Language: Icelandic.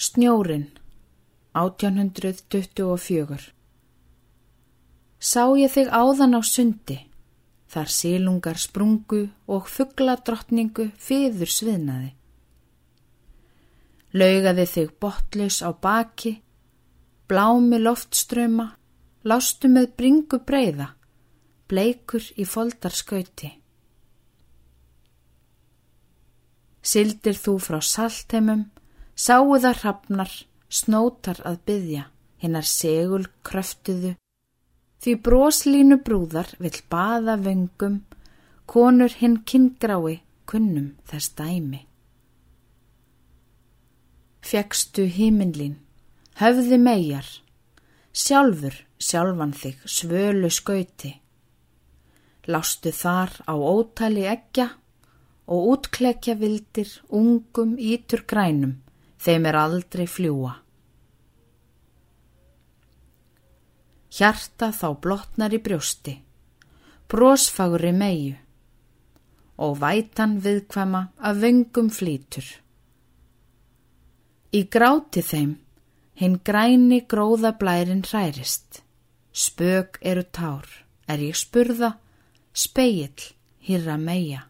Snjórin 1824 Sá ég þig áðan á sundi, þar sílungar sprungu og fuggladrottningu fyður sviðnaði. Laugaði þig botlaus á baki, blámi loftströma, lástu með bringu breyða, bleikur í foldarskauti. Sildir þú frá saltheimum, sáuða hrafnar, snótar að byggja, hinnar segul kröftuðu, því broslínu brúðar vill baða vöngum, konur hinn kyngrái kunnum þess dæmi. Fjekstu híminlín, höfði megar, sjálfur sjálfan þig svölu skauti. Lástu þar á ótali eggja og útklekja vildir ungum ítur grænum, þeim er aldrei fljúa. Hjarta þá blotnar í brjósti, brósfagri meiu og vætan viðkvæma að vöngum flýtur. Í gráti þeim, hinn græni gróða blærin hærist, spög eru tár, er ég spurða, speill, hýrra meia.